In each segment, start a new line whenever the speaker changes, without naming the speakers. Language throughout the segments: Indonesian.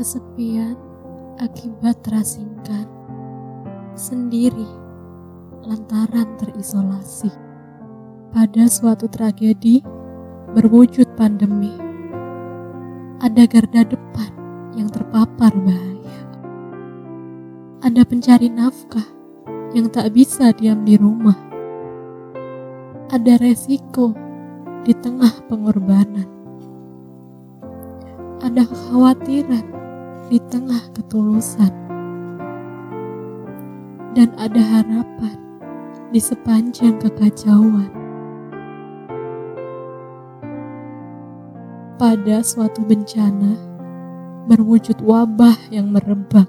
kesepian akibat terasingkan sendiri lantaran terisolasi. Pada suatu tragedi berwujud pandemi, ada garda depan yang terpapar bahaya. Ada pencari nafkah yang tak bisa diam di rumah. Ada resiko di tengah pengorbanan. Ada kekhawatiran di tengah ketulusan. Dan ada harapan di sepanjang kekacauan. Pada suatu bencana, berwujud wabah yang merebak.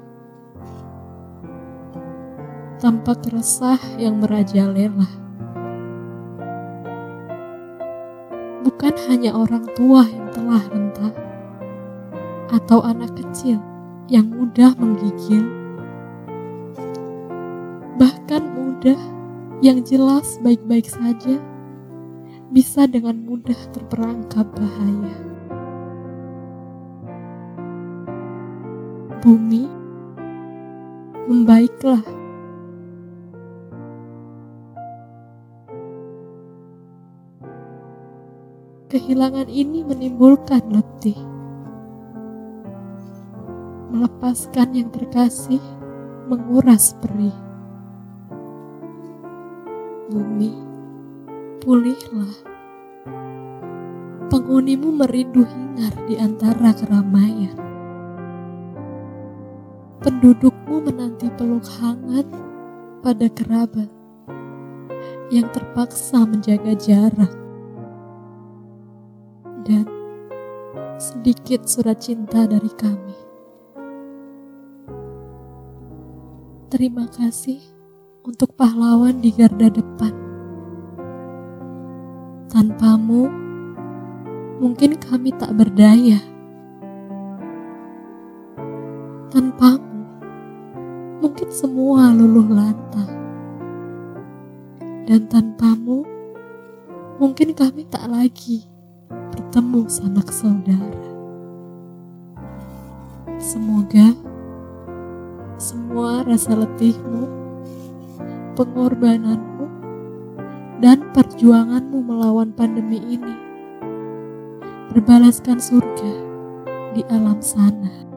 Tampak resah yang merajalela. Bukan hanya orang tua yang telah rentah, atau anak kecil yang mudah menggigil, bahkan mudah yang jelas baik-baik saja bisa dengan mudah terperangkap bahaya. Bumi, membaiklah. Kehilangan ini menimbulkan letih. Melepaskan yang terkasih menguras perih. Bumi, pulihlah. Penghunimu merindu hingar di antara keramaian. Pendudukmu menanti peluk hangat pada kerabat yang terpaksa menjaga jarak. Dan sedikit surat cinta dari kami. Terima kasih untuk pahlawan di garda depan. Tanpamu, mungkin kami tak berdaya. Tanpamu, mungkin semua luluh lantang. Dan tanpamu, mungkin kami tak lagi bertemu sanak saudara. Semoga semua rasa letihmu, pengorbananmu, dan perjuanganmu melawan pandemi ini berbalaskan surga di alam sana.